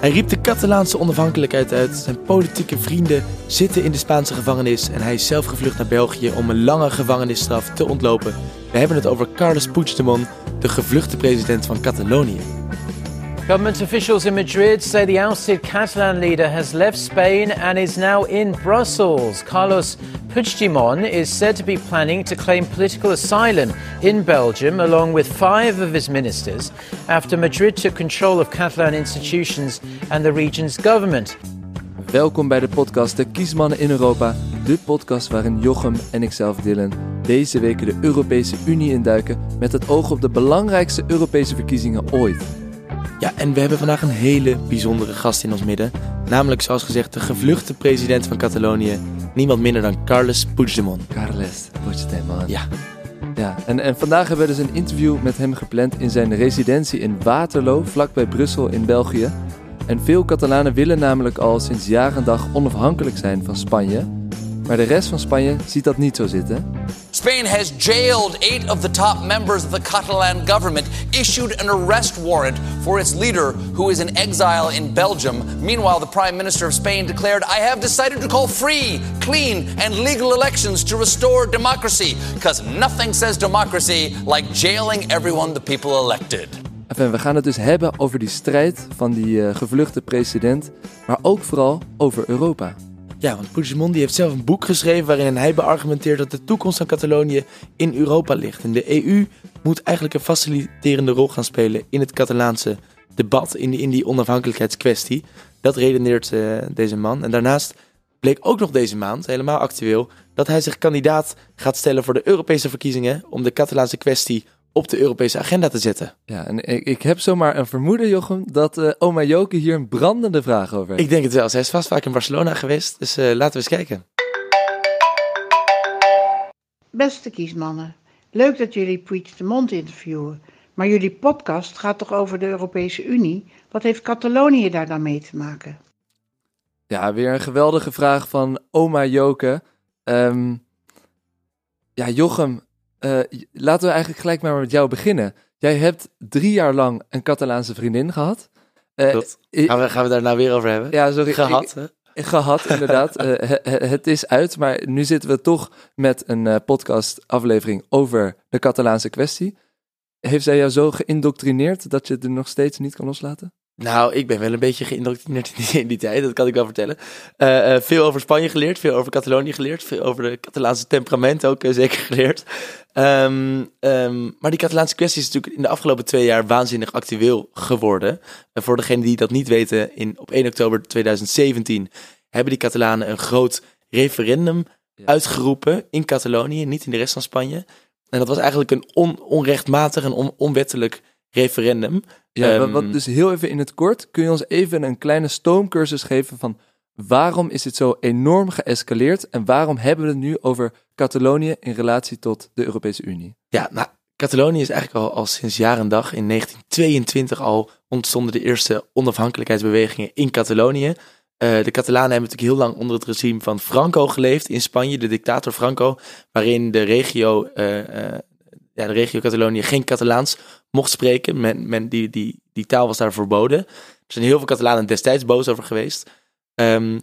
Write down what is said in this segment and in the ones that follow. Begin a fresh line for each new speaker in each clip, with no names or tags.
Hij riep de Catalaanse onafhankelijkheid uit. Zijn politieke vrienden zitten in de Spaanse gevangenis en hij is zelf gevlucht naar België om een lange gevangenisstraf te ontlopen. We hebben het over Carles Puigdemont, de gevluchte president van Catalonië.
Government officials in Madrid say the ousted Catalan leader has left Spain and is now in Brussels. Carlos Puigdemont is said to be planning to claim political asylum in Belgium along with five of his ministers after Madrid took control of Catalan institutions and the region's government.
Welkom bij de podcast De Kiesmannen in Europa, de podcast waarin Jochem en ikzelf Dylan deze week de Europese Unie induiken met het oog op de belangrijkste Europese verkiezingen ooit.
Ja, en we hebben vandaag een hele bijzondere gast in ons midden. Namelijk, zoals gezegd, de gevluchte president van Catalonië. Niemand minder dan Carles Puigdemont.
Carles Puigdemont.
Ja,
Ja, en, en vandaag hebben we dus een interview met hem gepland in zijn residentie in Waterloo, vlakbij Brussel in België. En veel Catalanen willen namelijk al sinds jaar en dag onafhankelijk zijn van Spanje. Maar de rest van Spanje ziet dat niet zo zitten.
Spain has jailed eight of the top members of the Catalan government, issued an arrest warrant for its leader, who is in exile in Belgium. Meanwhile, the Prime Minister of Spain declared, I have decided to call free, clean, and legal elections to restore democracy, because nothing says democracy like jailing everyone the people elected.
Enfin, we gaan het dus hebben over die strijd van die eh, gevluchte president, maar ook vooral over Europa.
Ja want Puigdemont die heeft zelf een boek geschreven waarin hij beargumenteert dat de toekomst van Catalonië in Europa ligt. En de EU moet eigenlijk een faciliterende rol gaan spelen in het Catalaanse debat, in die, onafhankelijkheidskwestie. Dat redeneert eh, deze man. En daarnaast bleek ook nog deze maand, helemaal actueel, dat hij zich kandidaat gaat stellen voor de Europese verkiezingen om de Catalaanse kwestie op de Europese agenda te zetten.
Ja, en ik, ik heb zomaar een vermoeden, Jochem, dat eh, oma Joke hier een brandende vraag over heeft.
Ik denk het wel. Zij is vast vaak in Barcelona geweest, dus eh, laten we eens kijken.
Beste kiesmannen, leuk dat jullie Puigdemont interviewen. Maar jullie podcast gaat toch over de Europese Unie? Wat heeft Catalonië daar dan mee te maken?
Ja, weer een geweldige vraag van oma Joke. Ehm, ja, Jochem, eh, laten we eigenlijk gelijk maar met jou beginnen. Jij hebt drie jaar lang een Catalaanse vriendin gehad. Eh,
Gaan we, gaan we daar nou weer over hebben?
Ja, sorry.
Gehad, hè?
Ik- gehad, inderdaad. Eh, he- het is uit, maar nu zitten we toch met een podcast-aflevering over de Catalaanse kwestie. Heeft zij jou zo geïndoctrineerd dat je het er nog steeds niet kan loslaten?
Nou, ik ben wel een beetje geïndoctrineerd in die, tijd, dat kan ik wel vertellen. Eh, eh, veel over Spanje geleerd, veel over Catalonië geleerd, veel over de Catalaanse temperament ook eh, zeker geleerd. Ehm, ehm, maar die Catalaanse kwestie is natuurlijk in de afgelopen twee jaar waanzinnig actueel geworden. En voor degenen die dat niet weten, in, op 1 oktober 2017 hebben die Catalanen een groot referendum
Ja.
uitgeroepen in Catalonië, niet in de rest van Spanje. En dat was eigenlijk een on, onrechtmatig en on- onwettelijk referendum.
Ja, wat-
Ehm,
wat dus heel even in het kort, kun je ons even een kleine stoomcursus geven van waarom is dit zo enorm geëscaleerd en waarom hebben we het nu over Catalonië in relatie tot de Europese Unie?
Ja, nou, Catalonië is eigenlijk al, al sinds jaar en dag. In 1922 al ontstonden de eerste onafhankelijkheidsbewegingen in Catalonië. Eh, de Catalanen hebben natuurlijk heel lang onder het regime van Franco geleefd in Spanje, de dictator Franco, waarin de regio, eh, eh, ja, de regio Catalonië geen Catalaans mocht spreken. Men, die, die, die taal was daar verboden. Er zijn heel veel Catalanen destijds boos over geweest. Ehm,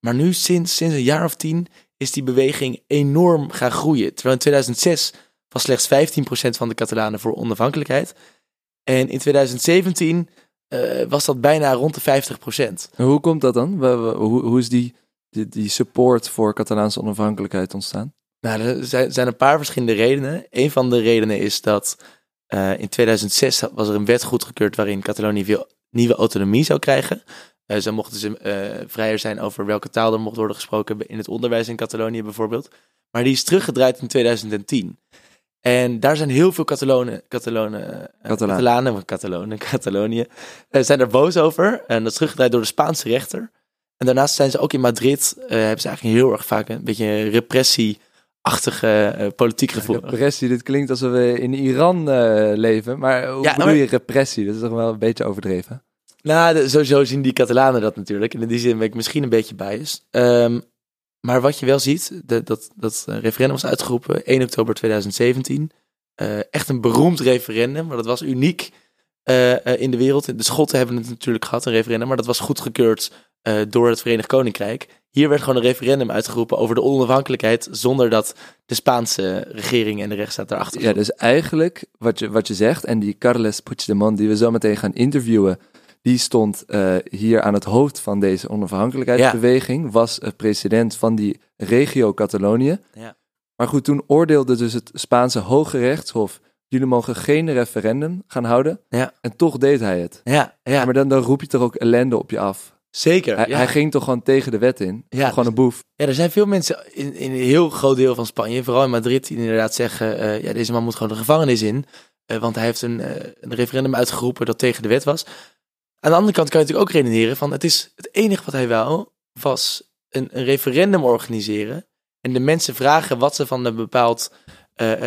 maar nu, sinds, sinds een jaar of tien, is die beweging enorm gaan groeien. Terwijl in 2006 was slechts 15% van de Catalanen voor onafhankelijkheid. En in 2017 eh, was dat bijna rond de 50%.
En hoe komt dat dan? Hoe, hoe is die, die, die support voor Catalaanse onafhankelijkheid ontstaan?
Nou, er zijn, een paar verschillende redenen. Een van de redenen is dat eh, in 2006 was er een wet goedgekeurd waarin Catalonië veel nieuwe autonomie zou krijgen. Eh zo mochten ze eh, vrijer zijn over welke taal er mocht worden gesproken in het onderwijs in Catalonië bijvoorbeeld. Maar die is teruggedraaid in 2010. En daar zijn heel veel Catalonen, Catalonen,
Catalaan.
Catalanen, Catalonen, Catalonië, zijn er boos over. En dat is teruggedraaid door de Spaanse rechter. En daarnaast zijn ze ook in Madrid, hebben ze eigenlijk heel erg vaak een beetje een repressie-achtige eh, politiek gevoel.
Repressie, dit klinkt alsof we in Iran eh, leven, maar hoe
Ja,
je repressie? Dat is toch wel een beetje overdreven?
Nou, de- sowieso zien die Catalanen dat natuurlijk. En in die zin ben ik misschien een beetje biased. Ehm, maar wat je wel ziet, de, dat, dat referendum was uitgeroepen 1 oktober 2017. Eh, echt een beroemd referendum, maar dat was uniek. Eh, eh, in de wereld. De Schotten hebben het natuurlijk gehad, een referendum, maar dat was goedgekeurd uh, door het Verenigd Koninkrijk. Hier werd gewoon een referendum uitgeroepen over de onafhankelijkheid, zonder dat de Spaanse regering en de rechtsstaat daarachter
Ja, dus eigenlijk wat je, wat je zegt, en die Carles Puigdemont, die we zo meteen gaan interviewen, die stond uh, hier aan het hoofd van deze onafhankelijkheidsbeweging, ja. was president van die regio Catalonië.
Ja.
Maar goed, toen oordeelde dus het Spaanse Hoge Rechtshof, jullie mogen geen referendum gaan houden.
Ja.
En toch deed hij het.
Ja, ja.
Maar dan, dan roep je toch ook ellende op je af.
Zeker.
Hij,
ja.
hij ging toch gewoon tegen de wet in.
Ja,
gewoon een boef.
Ja, er zijn veel mensen in, in een heel groot deel van Spanje, vooral in Madrid, die inderdaad zeggen: uh, ja, deze man moet gewoon de gevangenis in. Uh, want hij heeft een, uh, een, referendum uitgeroepen dat tegen de wet was. Aan de andere kant kan je natuurlijk ook redeneren van het is het enige wat hij wou, was een, een referendum organiseren. En de mensen vragen wat ze van een bepaald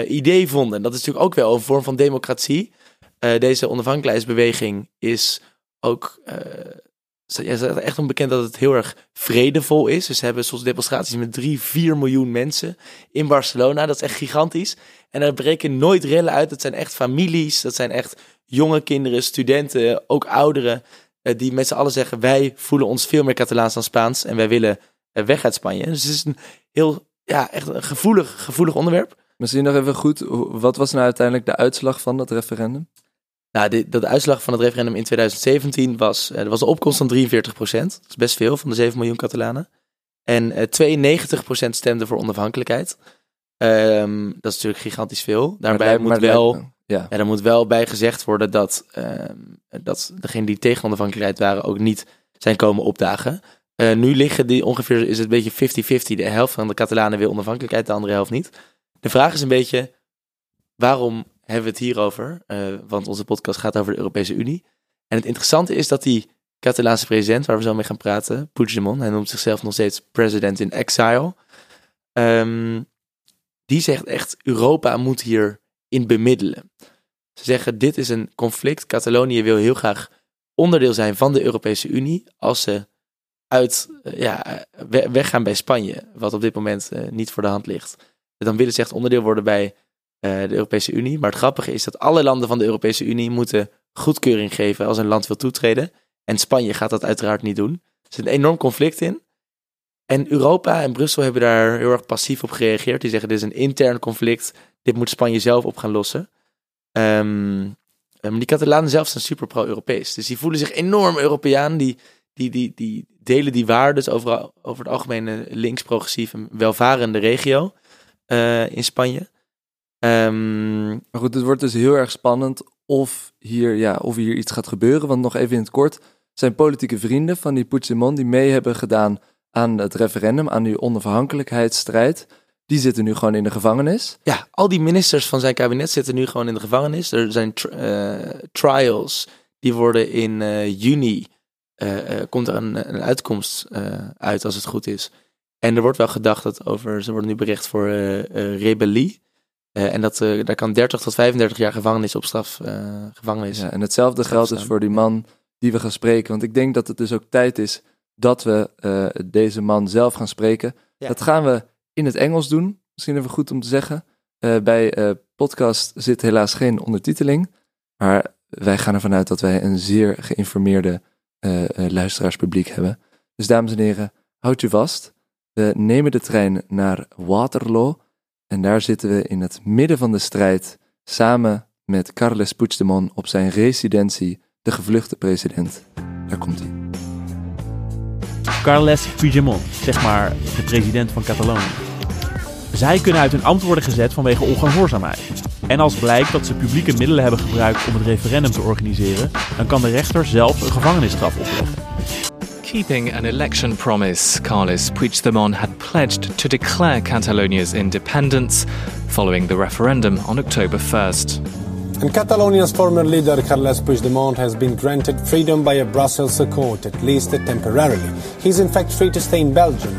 idee vonden. En dat is natuurlijk ook wel een vorm van democratie. deze onafhankelijkheidsbeweging is ook ja, ze echt onbekend dat het heel erg vredevol is. Dus ze hebben soms demonstraties met 3, 4 miljoen mensen in Barcelona. Dat is echt gigantisch. En er breken nooit rellen uit. Dat zijn echt families. Dat zijn echt jonge kinderen, studenten, ook ouderen. Die met z'n allen zeggen: wij voelen ons veel meer Catalaans dan Spaans. En wij willen weg uit Spanje. Dus het is een heel, ja, echt gevoelig, gevoelig onderwerp.
Misschien nog even goed. Wat was nou uiteindelijk de uitslag van dat referendum?
Nou, de, de, uitslag van het referendum in 2017 was, er was een opkomst van 43 procent. Dat is best veel van de 7 miljoen Catalanen. En uh, 92 procent stemde voor onafhankelijkheid. Um, dat is natuurlijk gigantisch veel. Daarbij
maar,
moet
maar
wel,
ja.
ja, er moet wel bij gezegd worden dat, um, dat degenen die tegen onafhankelijkheid waren ook niet zijn komen opdagen. Uh, nu liggen die ongeveer, is het een beetje 50-50. De helft van de Catalanen wil onafhankelijkheid, de andere helft niet. De vraag is een beetje, waarom hebben we het hierover, uh, want onze podcast gaat over de Europese Unie. En het interessante is dat die Catalaanse president, waar we zo mee gaan praten, Puigdemont, hij noemt zichzelf nog steeds president in exile, um, die zegt echt, Europa moet hier in bemiddelen. Ze zeggen, dit is een conflict, Catalonië wil heel graag onderdeel zijn van de Europese Unie, als ze uit, uh, ja, weggaan bij Spanje, wat op dit moment uh, niet voor de hand ligt. Dan willen ze echt onderdeel worden bij de Europese Unie. Maar het grappige is dat alle landen van de Europese Unie moeten goedkeuring geven als een land wil toetreden. En Spanje gaat dat uiteraard niet doen. Er zit een enorm conflict in. En Europa en Brussel hebben daar heel erg passief op gereageerd. Die zeggen dit is een intern conflict. Dit moet Spanje zelf op gaan lossen. Um, die Catalanen zelf zijn super pro-Europees. Dus die voelen zich enorm Europeaan. Die, die, die, die delen die waarden over, over het algemeen links-progressief en welvarende regio uh, in Spanje. Um,
maar goed, het wordt dus heel erg spannend of hier, ja, of hier iets gaat gebeuren. Want nog even in het kort, zijn politieke vrienden van die Puigdemont die mee hebben gedaan aan het referendum, aan die onafhankelijkheidsstrijd, die zitten nu gewoon in de gevangenis.
Ja, al die ministers van zijn kabinet zitten nu gewoon in de gevangenis. Er zijn uh, trials, die worden in uh, juni, uh, komt er een, een uitkomst uit als het goed is. En er wordt wel gedacht dat over, ze worden nu bericht voor rebellie. Uh, en dat, uh, daar kan 30 tot 35 jaar gevangenis op straf uh, gevangenis.
Ja, en hetzelfde geldt dus voor die man die we gaan spreken. Want ik denk dat het dus ook tijd is dat we deze man zelf gaan spreken. Ja. Dat gaan we in het Engels doen. Misschien even goed om te zeggen. bij podcast zit helaas geen ondertiteling. Maar wij gaan ervan uit dat wij een zeer geïnformeerde luisteraarspubliek hebben. Dus dames en heren, houd je vast. We nemen de trein naar Waterloo. En daar zitten we in het midden van de strijd samen met Carles Puigdemont op zijn residentie, de gevluchte president. Daar komt hij.
Carles Puigdemont, zeg maar de president van Catalonië. Zij kunnen uit hun ambt worden gezet vanwege ongehoorzaamheid. En als blijkt dat ze publieke middelen hebben gebruikt om het referendum te organiseren, dan kan de rechter zelf een gevangenisstraf opleggen.
Keeping an election promise, Carles Puigdemont had pledged to declare Catalonia's independence following the referendum on October 1st.
And Catalonia's former leader Carles Puigdemont has been granted freedom by a Brussels court, at least temporarily. He's in fact free to stay in Belgium.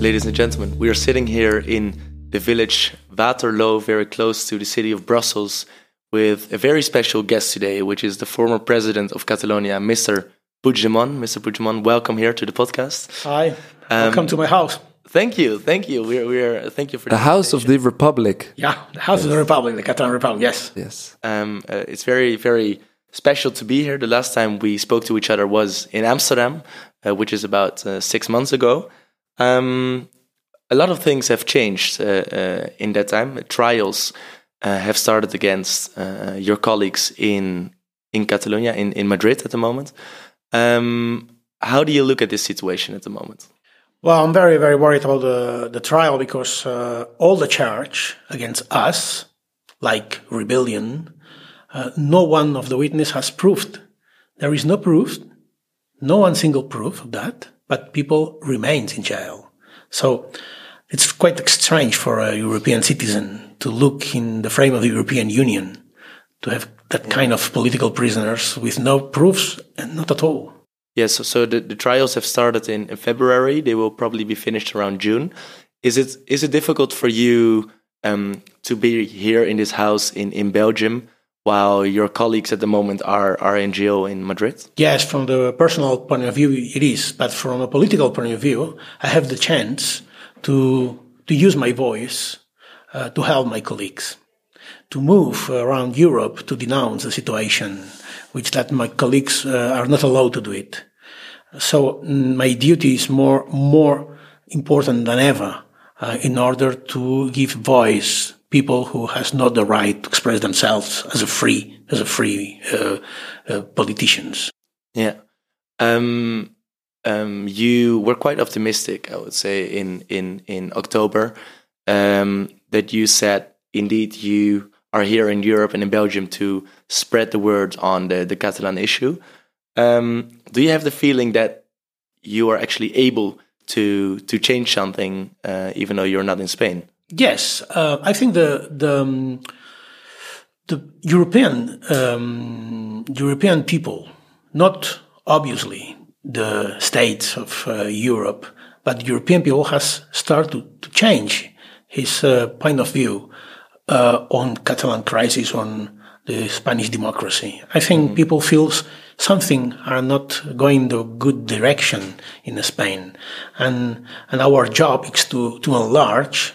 Ladies and gentlemen, we are sitting here in the village Waterloo, very close to the city of Brussels, with a very special guest today, which is the former president of Catalonia, Mr. Puigdemont. Mr. Puigdemont, welcome here to the podcast.
Hi, um, welcome to my house.
Thank you, thank you. We're we're thank you for
The House of the Republic.
Yeah, the House of the Republic, the Catalan Republic, yes.
Yes.
Um, uh, it's very, very special to be here. The last time we spoke to each other was in Amsterdam, uh, which is about uh, six months ago. Um, a lot of things have changed uh, uh, in that time. Trials uh, have started against uh, your colleagues in in Catalonia, in, in Madrid at the moment. Um, how do you look at this situation at the moment?
Well, I'm very, very worried about the, the trial because uh, all the charge against us, like rebellion, uh, no one of the witness has proved. There is no proof, no one single proof of that, but people remains in jail. So it's quite strange for a European citizen to look in the frame of the European Union to have that kind of political prisoners with no proofs and not at all.
Yes, so, so the, the trials have started in, in February. They will probably be finished around June. Is it is it difficult for you um, to be here in this house in, in Belgium while your colleagues at the moment are, are in jail in Madrid?
Yes, from the personal point of view, it is. But from a political point of view, I have the chance to, to use my voice uh, to help my colleagues, to move around Europe to denounce the situation, which that my colleagues uh, are not allowed to do it. So mm, my duty is more, more important than ever uh, in order to give voice people who has not the right to express themselves as a free, as a free uh, uh, politicians.
Yeah. Um, um, you were quite optimistic, I would say, in in in October, um, that you said indeed you are here in Europe and in Belgium to spread the word on the the Catalan issue. Um, do you have the feeling that you are actually able to to change something, uh, even though you're not in Spain?
Yes, uh, I think the the um, the European um, European people, not obviously the states of uh, Europe, but European people has started to change his uh, point of view uh, on Catalan crisis, on the Spanish democracy. I think people feels something are not going the good direction in Spain, and and our job is to to enlarge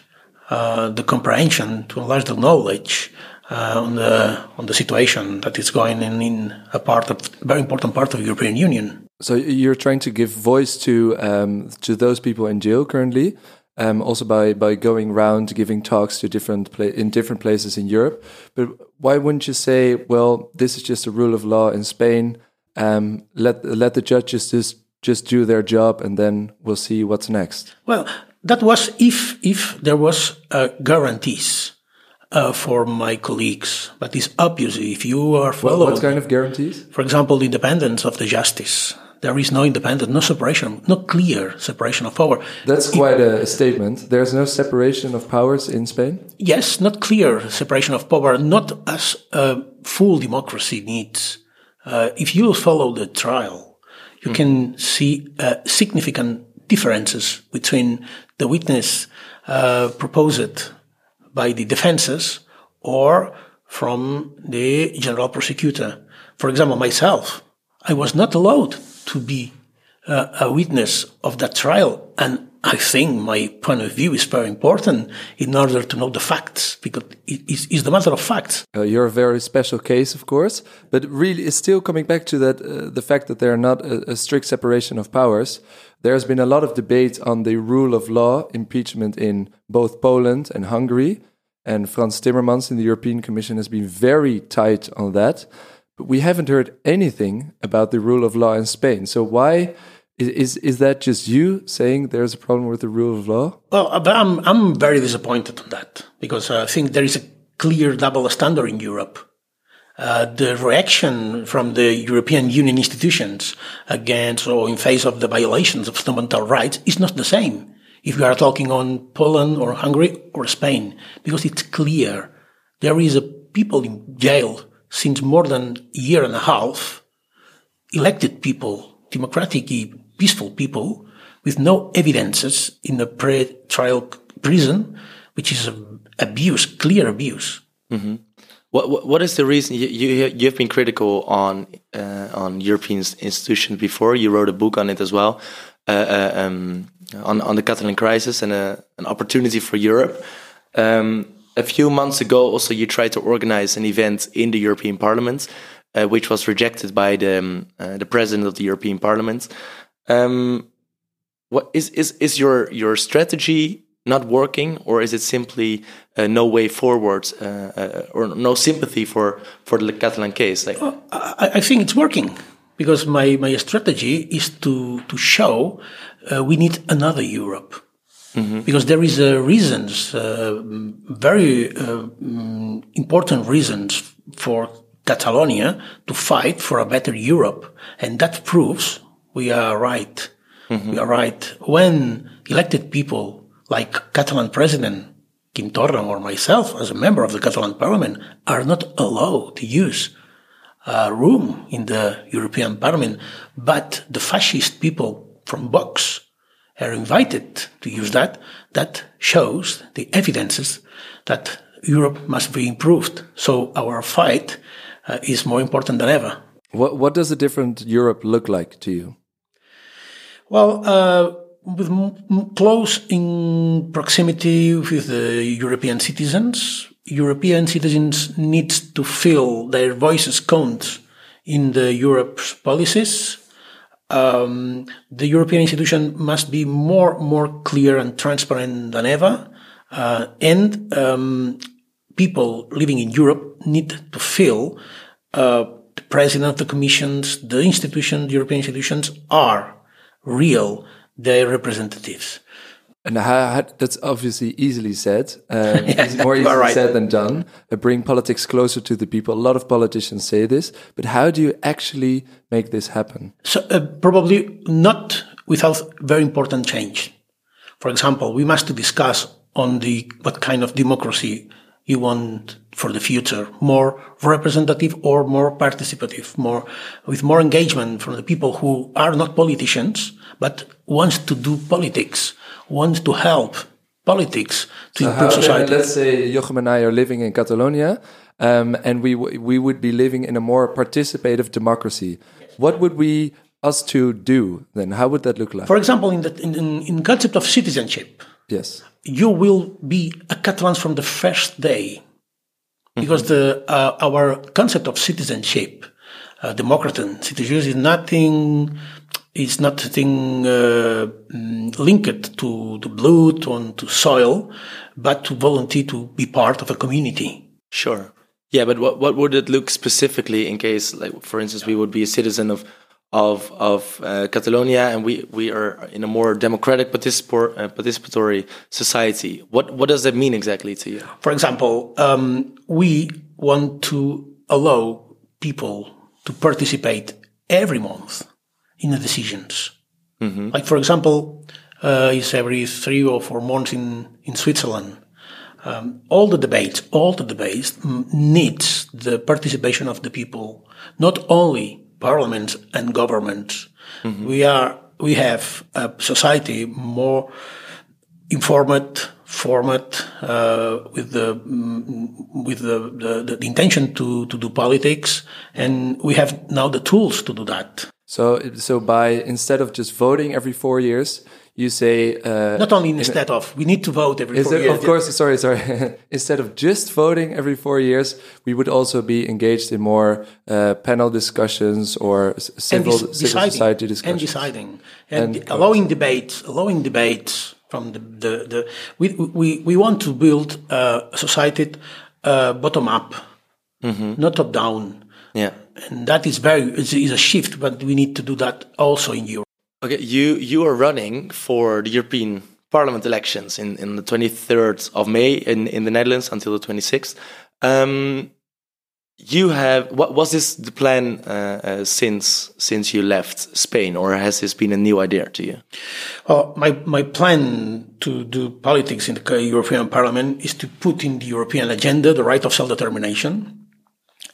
uh, the comprehension, to enlarge the knowledge uh, on the on the situation that is going in, in a part of very important part of European Union.
So you're trying to give voice to um, to those people in jail currently, um, also by by going around giving talks to different pla in different places in Europe. But why wouldn't you say, well, this is just a rule of law in Spain? Um, let let the judges just just do their job, and then we'll see what's next.
Well, that was if if there was uh, guarantees uh, for my colleagues, but it's obviously if you are
Well, what kind of guarantees?
for example, the independence of the justice. There is no independence, no separation, no clear separation of power.
That's quite a statement. There's no separation of powers in Spain.
Yes, not clear separation of power, not as a full democracy needs. Uh, if you follow the trial, you can see uh, significant differences between the witness uh, proposed by the defenses or from the general prosecutor. For example, myself, I was not allowed to be uh, a witness of that trial. And I think my point of view is very important in order to know the facts because it is the matter of facts.
Uh, you're a very special case, of course, but really, still coming back to that uh, the fact that there are not a, a strict separation of powers. There's been a lot of debate on the rule of law impeachment in both Poland and Hungary, and Frans Timmermans in the European Commission has been very tight on that. We haven't heard anything about the rule of law in Spain. So why is is, that just you saying there's a problem with the rule of law?
Well, but I'm, I'm very disappointed on that because I think there is a clear double standard in Europe. Uh, the reaction from the European Union institutions against or in face of the violations of fundamental rights is not the same if you are talking on Poland or Hungary or Spain, because it's clear there is a people in jail since more than a year and a half, elected people, democratically peaceful people, with no evidences in the pre-trial prison, which is abuse, clear abuse.
What, what what is the reason you you you've been critical on uh, on European institutions before? You wrote a book on it as well. Uh, uh, um, on on the Catalan crisis and a, an opportunity for Europe. Um, a few months ago, also you tried to organize an event in the European Parliament, uh, which was rejected by the um, uh, the president of the European Parliament. Um, what is is is your your strategy not working, or is it simply uh, no way forward, uh, uh, or no sympathy for for the Catalan case? Like,
I, I think it's working because my, my strategy is to to show uh, we need another Europe. Because there is uh, reasons, uh, very uh, mm, important reasons for Catalonia to fight for a better Europe, and that proves we are right. We are right. When elected people like Catalan President Quim Torra or myself, as a member of the Catalan Parliament, are not allowed to use uh, room in the European Parliament, but the fascist people from Vox are invited to use that. That shows the evidences that Europe must be improved. So our fight uh, is more important than ever.
What what does a different Europe look like to you?
Well, uh, with close in proximity with the European citizens, European citizens need to feel their voices count in the Europe's policies. Um, the European institution must be more more clear and transparent than ever, uh, and um, people living in Europe need to feel uh, the president of the commissions, the institutions, the European institutions are real, their representatives.
And how, that's obviously easily said, um, easy- more easily
right.
said than done. Uh, bring politics closer to the people. A lot of politicians say this, but how do you actually make this happen?
So uh, probably not without very important change. For example, we must discuss on the what kind of democracy you want for the future, more representative or more participative, more with more engagement from the people who are not politicians but wants to do politics, wants to help politics to
So
improve
how-
society.
let's say Jochem and I are living in Catalonia, um, and we w- we would be living in a more participative democracy. What would we us to do then? How would that look like?
For example, in the in, in, in concept of citizenship,
yes.
you will be a Catalan from the first day, because the uh, our concept of citizenship, uh, democracy, citizenship is nothing. Is not a thing uh, mm, linked to the blood on to soil, but to volunteer to be part of a community.
Sure. Yeah, but what what would it look specifically in case, like for instance, we would be a citizen of of of uh, Catalonia and we we are in a more democratic participatory uh, participatory society. What what does that mean exactly to you?
For example, um, we want to allow people to participate every month in the decisions. Like, for example, uh, it's every three or four months in, in Switzerland. Um, all the debates, all the debates needs the participation of the people, not only parliaments and governments. We are, we have a society more informed, format uh, with the mm, with the, the, the intention to, to do politics, and we have now the tools to do that.
So so by instead of just voting every four years, you say uh,
Not only instead of we need to vote every four
it,
years.
of course, sorry, sorry. Instead of just voting every four years, we would also be engaged in more uh, panel discussions or civil, civil
deciding,
society discussions.
and deciding. And,
And-
allowing debates, allowing debates from the the, the we, we we want to build uh, a society uh, bottom up, not top down,
Yeah.
And that is very is, is a shift, but we need to do that also in Europe.
Okay, you you are running for the European Parliament elections in, in the 23rd of May in, in the Netherlands until the 26th. Um, you have what was this the plan uh, uh, since since you left Spain, or has this been a new idea to you?
Well, my, my plan to do politics in the European Parliament is to put in the European agenda the right of self-determination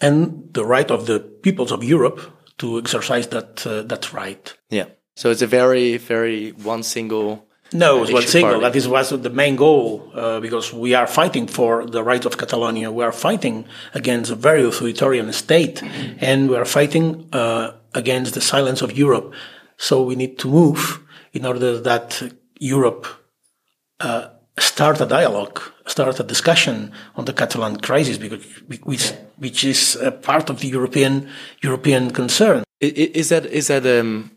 and the right of the peoples of Europe to exercise that uh, that right.
Yeah. So it's a very very one single.
No, it's one single.
party.
That is was the main goal uh, because we are fighting for the right of Catalonia. We are fighting against a very authoritarian state, and we are fighting uh, against the silence of Europe. So we need to move in order that Europe uh, start a dialogue, start a discussion on the Catalan crisis, because, which, which is a part of the European European concern.
Is that is that um,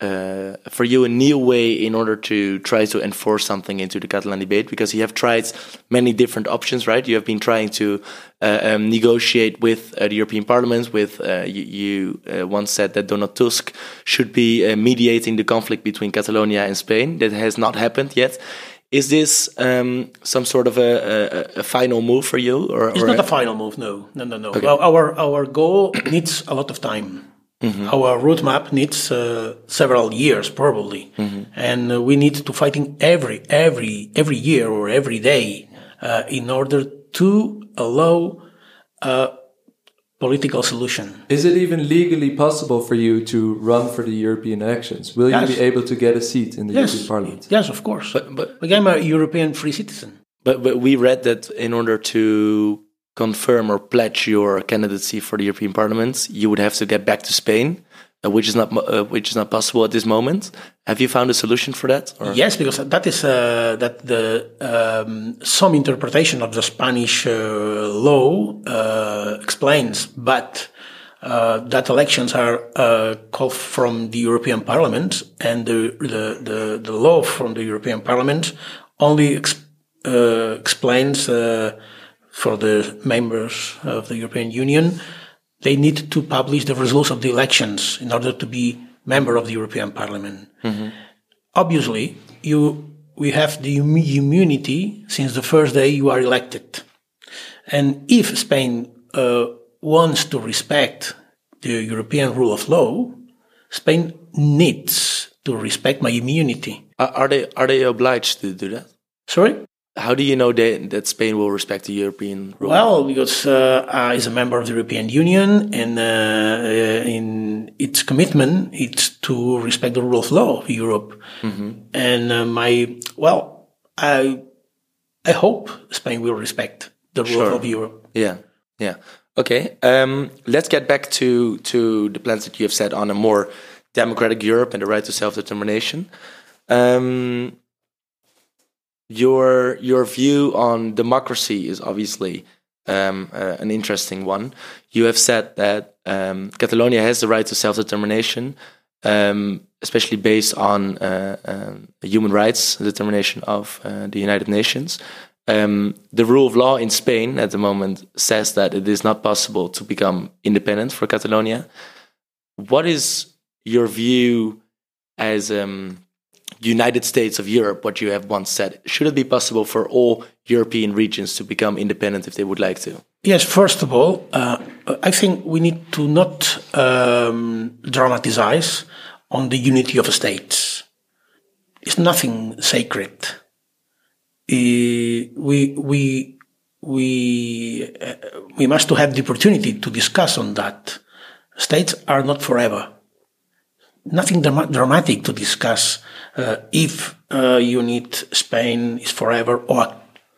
uh, for you a new way in order to try to enforce something into the Catalan debate? Because you have tried many different options, right? You have been trying to uh, um, negotiate with uh, the European Parliament. With uh, you, you uh, once said that Donald Tusk should be uh, mediating the conflict between Catalonia and Spain. That has not happened yet. Is this um, some sort of a, a, a, final move for you, or
it's
or
not a final move? No, no, no, no. Okay. Well, our our goal needs a lot of time. Mm -hmm. Our roadmap needs uh, several years, probably, mm -hmm. and uh, we need to fighting every every every year or every day uh, in order to allow a political solution.
Is it even legally possible for you to run for the European elections? Will yes. you be able to get a seat in the
yes.
European Parliament?
Yes, of course. But, but I'm a European free citizen.
But, but we read that in order to confirm or pledge your candidacy for the European Parliament, you would have to get back to Spain, which is not uh, which is not possible at this moment. Have you found a solution for that?
Or? Yes, because that is uh, that the um, some interpretation of the Spanish uh, law uh, explains, but. Uh, that elections are called from the European Parliament, and the, the the, the law from the European Parliament only ex- explains for the members of the European Union, they need to publish the results of the elections in order to be member of the European Parliament. Mm-hmm. Obviously, you we have the immunity since the first day you are elected, and if Spain uh, wants to respect the European rule of law, Spain needs to respect my immunity.
Are they are they obliged to do that?
Sorry.
How do you know that, that Spain will respect the European rule?
Well, because uh, uh, it's a member of the European Union, and uh, uh, in its commitment, it's to respect the rule of law of Europe. Mm-hmm. And uh, my well, I I hope Spain will respect the rule sure. of Europe.
Yeah, yeah. Okay. Um, let's get back to to the plans that you have set on a more democratic Europe and the right to self determination. Um, your your view on democracy is obviously um, uh, an interesting one. You have said that um, Catalonia has the right to self determination, um, especially based on uh, um, human rights determination of uh, the United Nations. Um, the rule of law in Spain at the moment says that it is not possible to become independent for Catalonia. What is your view as um, United States of Europe, what you have once said. Should it be possible for all European regions to become independent if they would like to?
Yes, first of all, uh, I think we need to not um, dramatize on the unity of states. It's nothing sacred. Uh, we we we uh, we must have the opportunity to discuss on that. States are not forever. Nothing dramatic to discuss uh, if uh, you need Spain is forever or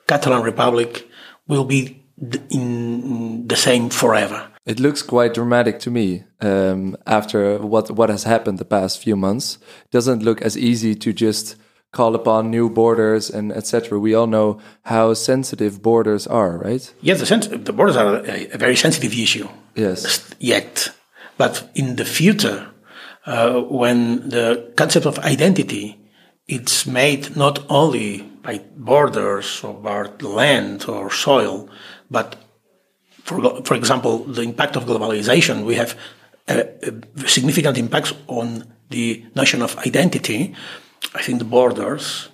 Catalan Republic will be in the same forever.
It looks quite dramatic to me um, after what what has happened the past few months. It doesn't look as easy to just call upon new borders and etc. We all know how sensitive borders are, right?
Yes, the, the borders are a, a, very sensitive issue.
Yes.
Yet, but in the future, uh, when the concept of identity it's made not only by borders or by land or soil, but for, for example, the impact of globalization, we have a, significant impacts on the notion of identity. I think the borders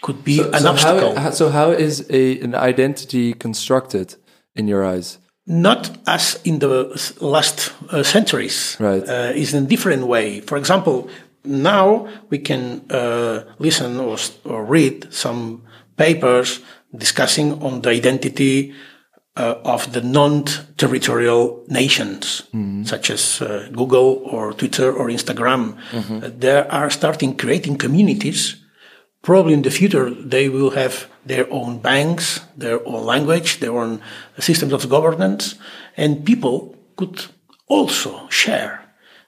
could be so, an
so
obstacle.
How, so how is a, an identity constructed in your eyes?
Not as in the last uh, centuries.
Right.
Uh, is in a different way. For example, now we can uh, listen or, or, read some papers discussing on the identity uh, of the non-territorial nations, mm-hmm. such as uh, Google or Twitter or Instagram. Mm-hmm. they are starting creating communities probably in the future they will have their own banks, their own language, their own systems of governance, and people could also share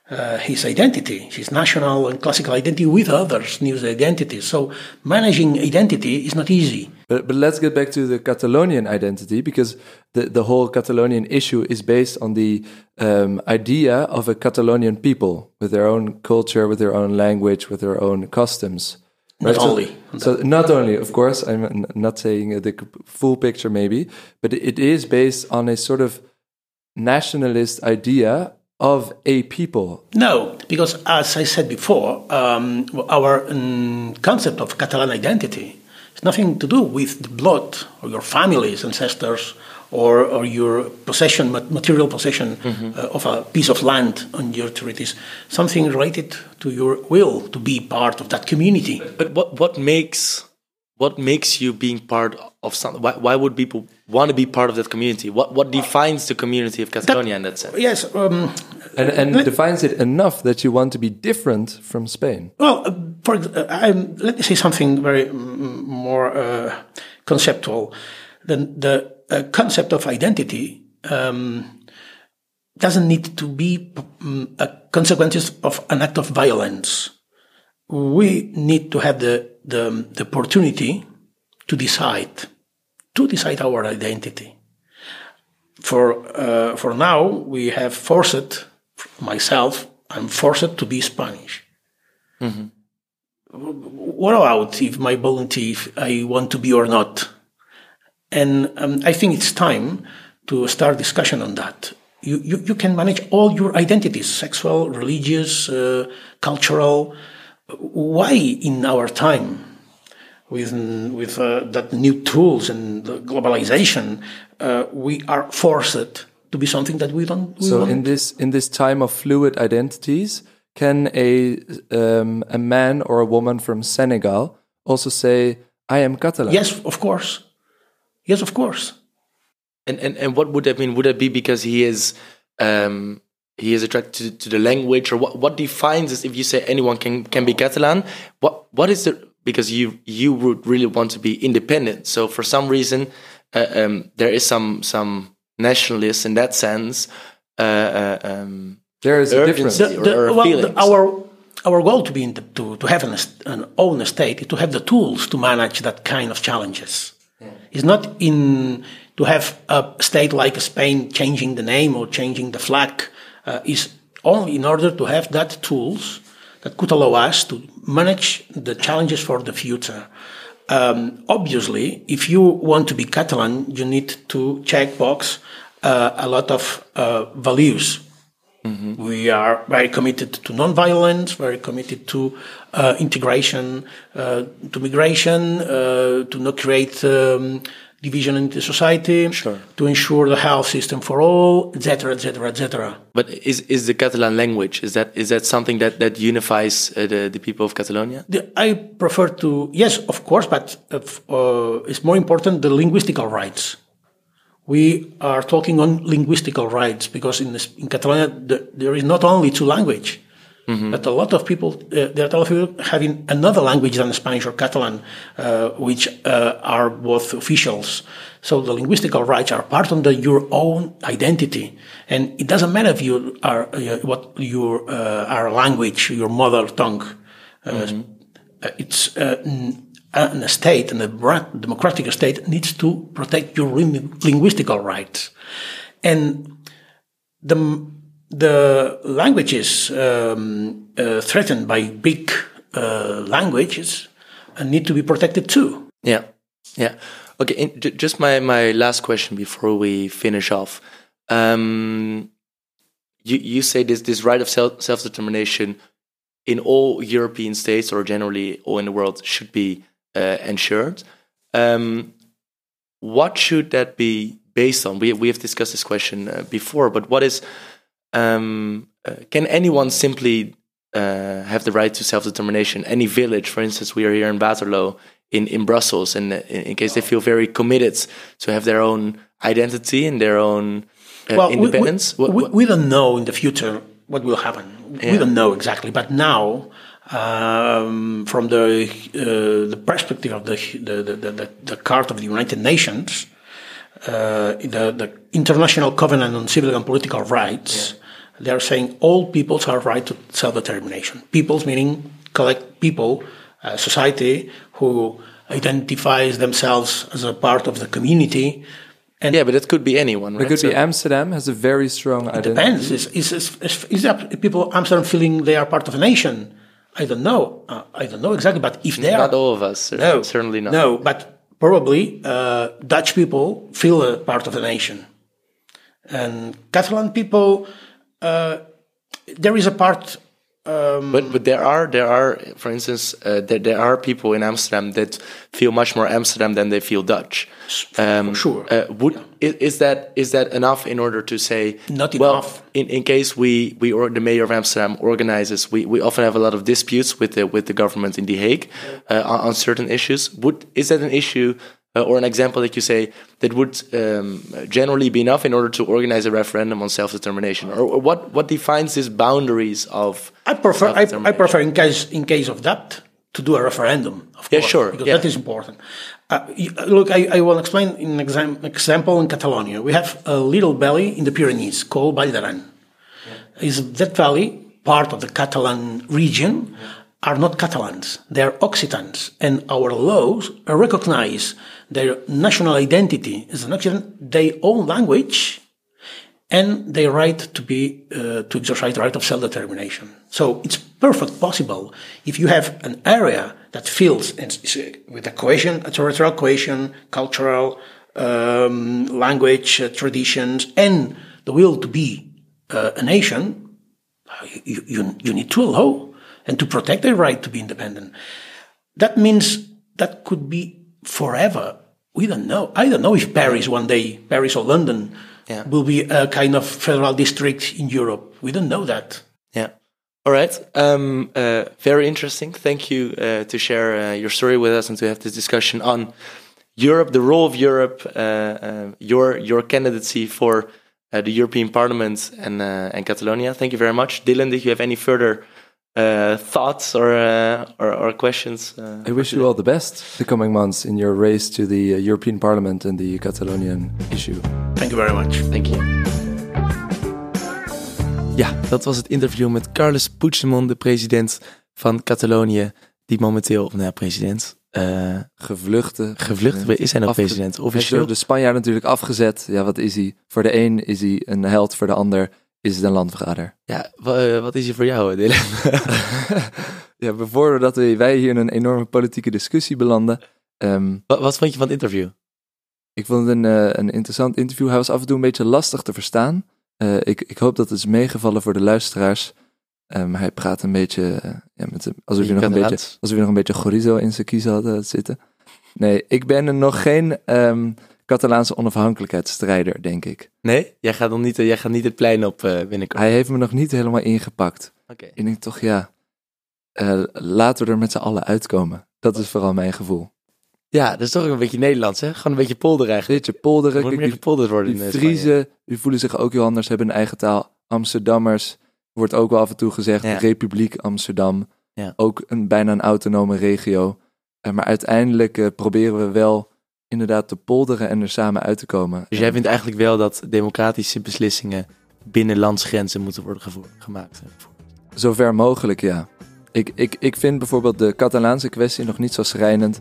uh, his identity, his national and classical identity with others' new identities. So managing identity is not easy.
But, but let's get back to the Catalonian identity because the, the whole Catalonian issue is based on the um, idea of a Catalonian people with their own culture, with their own language, with their own customs.
Not
So-
only.
So, not only, of course, I'm not saying the full picture, maybe, but it is based on a sort of nationalist idea of a people.
No, because as I said before, um, our um, concept of Catalan identity has nothing to do with the blood or your family's ancestors or, or your possession, material possession uh, of a piece of land on your territories. Something related to your will to be part of that community.
But what what makes what makes you being part of something? Why, why would people want to be part of that community? What what defines the community of Catalonia in that sense?
Yes, um,
And, and defines it enough that you want to be different from Spain.
Well, uh, for, uh, I'm, let me say something very mm, more uh, conceptual. The, the uh, concept of identity um, doesn't need to be mm, a consequences of an act of violence. We need to have the, the, the opportunity to decide, to decide our identity. For, uh, for now, we have forced, myself, I'm forced to be Spanish what about if my volunteer if I want to be or not? And um, I think it's time to start discussion on that. You, you, you can manage all your identities, sexual, religious, uh, cultural. Why in our time, with, with uh, that new tools and the globalization, uh, we are forced to be something that we don't we
So
want?
in this in this time of fluid identities, can a um, a man or a woman from Senegal also say, "I am Catalan"?
yes, of course. Yes, of course.
And, and and what would that mean? Would that be because he is um, he is attracted to, to the language, or what? What defines this? If you say anyone can can be Catalan, what what is the because you you would really want to be independent. So for some reason, uh, um, there is some some nationalists in that sense. Uh, uh, um,
There is a difference.
urgency or, or
well, the- our our goal to be in the, to to have an, an own state is to have the tools to manage that kind of challenges. It's not in to have a state like Spain changing the name or changing the flag. Uh, is only in order to have that tools that could allow us to manage the challenges for the future. Um, obviously, if you want to be Catalan, you need to check box uh, a lot of uh, values we are very committed to non-violence, very committed to uh, integration, uh, to migration, uh, to not create um, division in the society, sure. to ensure the health system for all, etc., etc., etc.
But is is the Catalan language is that is that something that that unifies uh, the the people of Catalonia?
The- I prefer to yes, of course, but uh, uh, it's more important the linguistical rights. We are talking on linguistical rights because in this, in Catalonia the, there is not only two language, but a lot of people uh, there are a lot of people having another language than Spanish or Catalan, uh, which uh, are both officials. So the linguistical rights are part of the, your own identity, and it doesn't matter if you are uh, what your uh, our language, your mother tongue. Uh, uh, it's uh, n- an state and a democratic state needs to protect your ling- linguistical rights and the the languages um, uh, threatened by big uh, languages uh, need to be protected too
Yeah, yeah. Okay, and ju- just my my last question before we finish off. Um, you you say this this right of self self determination in all European states or generally all in the world should be uh, ensured. Um, what should that be based on? We we have discussed this question uh, before, but what is um, uh, can anyone simply uh, have the right to self determination? Any village, for instance, we are here in Waterloo in, in Brussels, and in, in case they feel very committed to have their own identity and their own uh,
we-
independence.
We, we, we don't know in the future what will happen. We don't know exactly, but now, um, from the uh, the perspective of the the, the, the the Card of the United Nations, uh, the the International Covenant on Civil and Political Rights, they're saying all peoples have right to self-determination. Peoples meaning collect people, uh, society who identifies themselves as a part of the community. And
yeah, but it could be anyone.
It
Right?
could be Amsterdam has a very strong identity.
depends. Is is is, is, is people Amsterdam feeling they are part of a nation? I don't know. Uh, I don't know exactly, but if they are,
not all of us.
no,
certainly not.
No, but probably uh, Dutch people feel a part of the nation, and Catalan people. Uh, there is a part. Um,
But but there are there are for instance uh, there there are people in Amsterdam that feel much more Amsterdam than they feel Dutch. Um,
sure.
Uh, would is, is that is that enough in order to say
Not
well
enough.
in, in case we we or the mayor of Amsterdam organizes we, we often have a lot of disputes with the with the government in The Hague uh, on, on certain issues. Would is that an issue? Uh, or an example that you say that would um, generally be enough in order to organize a referendum on self-determination, or, or what what defines these boundaries of
I prefer. I, I prefer in case in case of that to do a referendum. Of
Yeah,
course,
sure,
because
yeah.
that is important. Uh, you- look, I, I will explain in an exam, example in Catalonia. We have a little valley in the Pyrenees called Vall d'Aran. Is that valley part of the Catalan region? Are not Catalans; they are Occitans, and our laws recognize their national identity as an Occitan, their own language, and their right to be uh, to exercise the right of self-determination. So it's perfect possible if you have an area that is, uh, with a cohesion, a territorial cohesion, cultural, um, language, uh, traditions, and the will to be uh, a nation. You, you, you need to allow and to protect their right to be independent. That means that could be forever. We don't know. I don't know if Paris one day, Paris or London,
Yeah.
will be a kind of federal district in Europe. We don't know that.
Yeah. All right. Um, uh, very interesting. Thank you uh, to share uh, your story with us and to have this discussion on Europe, the role of Europe, uh, uh, your your candidacy for uh, the European Parliament and uh, and Catalonia. Thank you very much, Dylan. Did you have any further uh, thoughts or, uh, or or questions? Uh,
I wish you all the best the coming months in your race to the uh, European Parliament and the Catalonian issue.
Thank you very much.
Thank you. Ja, dat was het interview met Carles Puigdemont, de president van Catalonië, die momenteel, of nou ja, president, eh
Gevluchte.
gevlucht is hij nog
Afge-
president,
Hij is
officieel.
door de Spanjaard natuurlijk afgezet. Ja, wat is hij? Voor de een is hij een held, voor de ander is het een landverrader.
Ja, eh, wat is hij voor jou, Dylan?
Ja, voordat we- wij hier in een enorme politieke discussie belanden. ehm,
wat, wat vond je van het interview?
ik vond het een, eh, een interessant interview. Hij was af en toe een beetje lastig te verstaan. Eh, ik, ik hoop dat het is meegevallen voor de luisteraars. Ehm, hij praat een beetje, eh, ja, met de, alsof, nog een beetje alsof hij nog een beetje chorizo in zijn kiezen had zitten. Nee, ik ben er nog geen ehm, Catalaanse onafhankelijkheidsstrijder, denk ik.
Nee? Jij gaat, nog niet, eh, jij gaat niet het plein op binnenkort.
Hij heeft me nog niet helemaal ingepakt.
Oké.
Ik denk toch, ja, eh, laten we er met z'n allen uitkomen. Dat is vooral mijn gevoel.
Ja, dat is toch een beetje Nederlands, hè? Gewoon een beetje polder eigenlijk.
Beetje polderen.
Er moet meer gepolderd worden
die
in.
Friese, die voelen zich ook heel anders, hebben een eigen taal. Amsterdammers, wordt ook wel af en toe gezegd,
Ja.
Republiek Amsterdam.
Ja.
Ook een, bijna een autonome regio. Eh, maar uiteindelijk eh, proberen we wel inderdaad te polderen en er samen uit te komen.
Dus jij vindt eigenlijk wel dat democratische beslissingen binnen landsgrenzen moeten worden gevo- gemaakt?
Zover mogelijk, ja. Ik, ik, ik vind bijvoorbeeld de Catalaanse kwestie nog niet zo schrijnend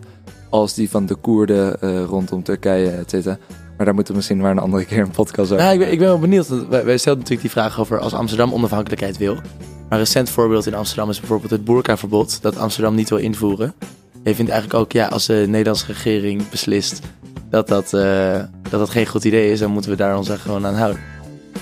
als die van de Koerden eh, rondom Turkije, et cetera. Maar daar moeten we misschien maar een andere keer een podcast over.
Nou, ik, ben, ik ben wel benieuwd. want Wij, wij stelden natuurlijk die vraag over als Amsterdam onafhankelijkheid wil. Maar een recent voorbeeld in Amsterdam is bijvoorbeeld het boerkaverbod dat Amsterdam niet wil invoeren. Je vindt eigenlijk ook, ja, als de Nederlandse regering beslist dat dat, eh, dat dat geen goed idee is, dan moeten we daar ons er gewoon aan houden.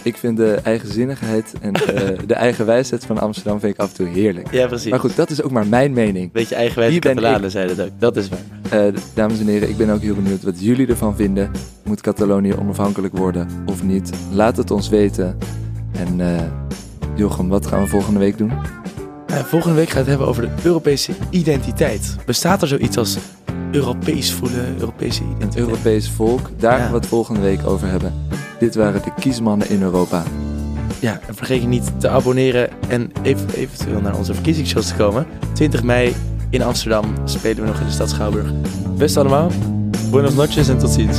Ik vind de eigenzinnigheid en eh, de eigen wijsheid van Amsterdam vind ik af en toe heerlijk.
Ja, precies.
Maar goed, dat is ook maar mijn mening.
Beetje
ben
Catalanen zeiden dat ook. Dat is waar.
Eh, dames en heren, ik ben ook heel benieuwd wat jullie ervan vinden. Moet Catalonië onafhankelijk worden of niet? Laat het ons weten. En Jochem, wat gaan we volgende week doen?
Eh, volgende week gaat het hebben over de Europese identiteit. Bestaat er zoiets als Europees voelen, Europese identiteit?
Europees volk, daar
Ja.
gaan we het volgende week over hebben. Dit waren de kiesmannen in Europa.
Ja, en vergeet je niet te abonneren en even, eventueel naar onze verkiezingsshows te komen. 20 mei in Amsterdam spelen we nog in de stad Schouwburg. Best allemaal, buenos noches en tot ziens.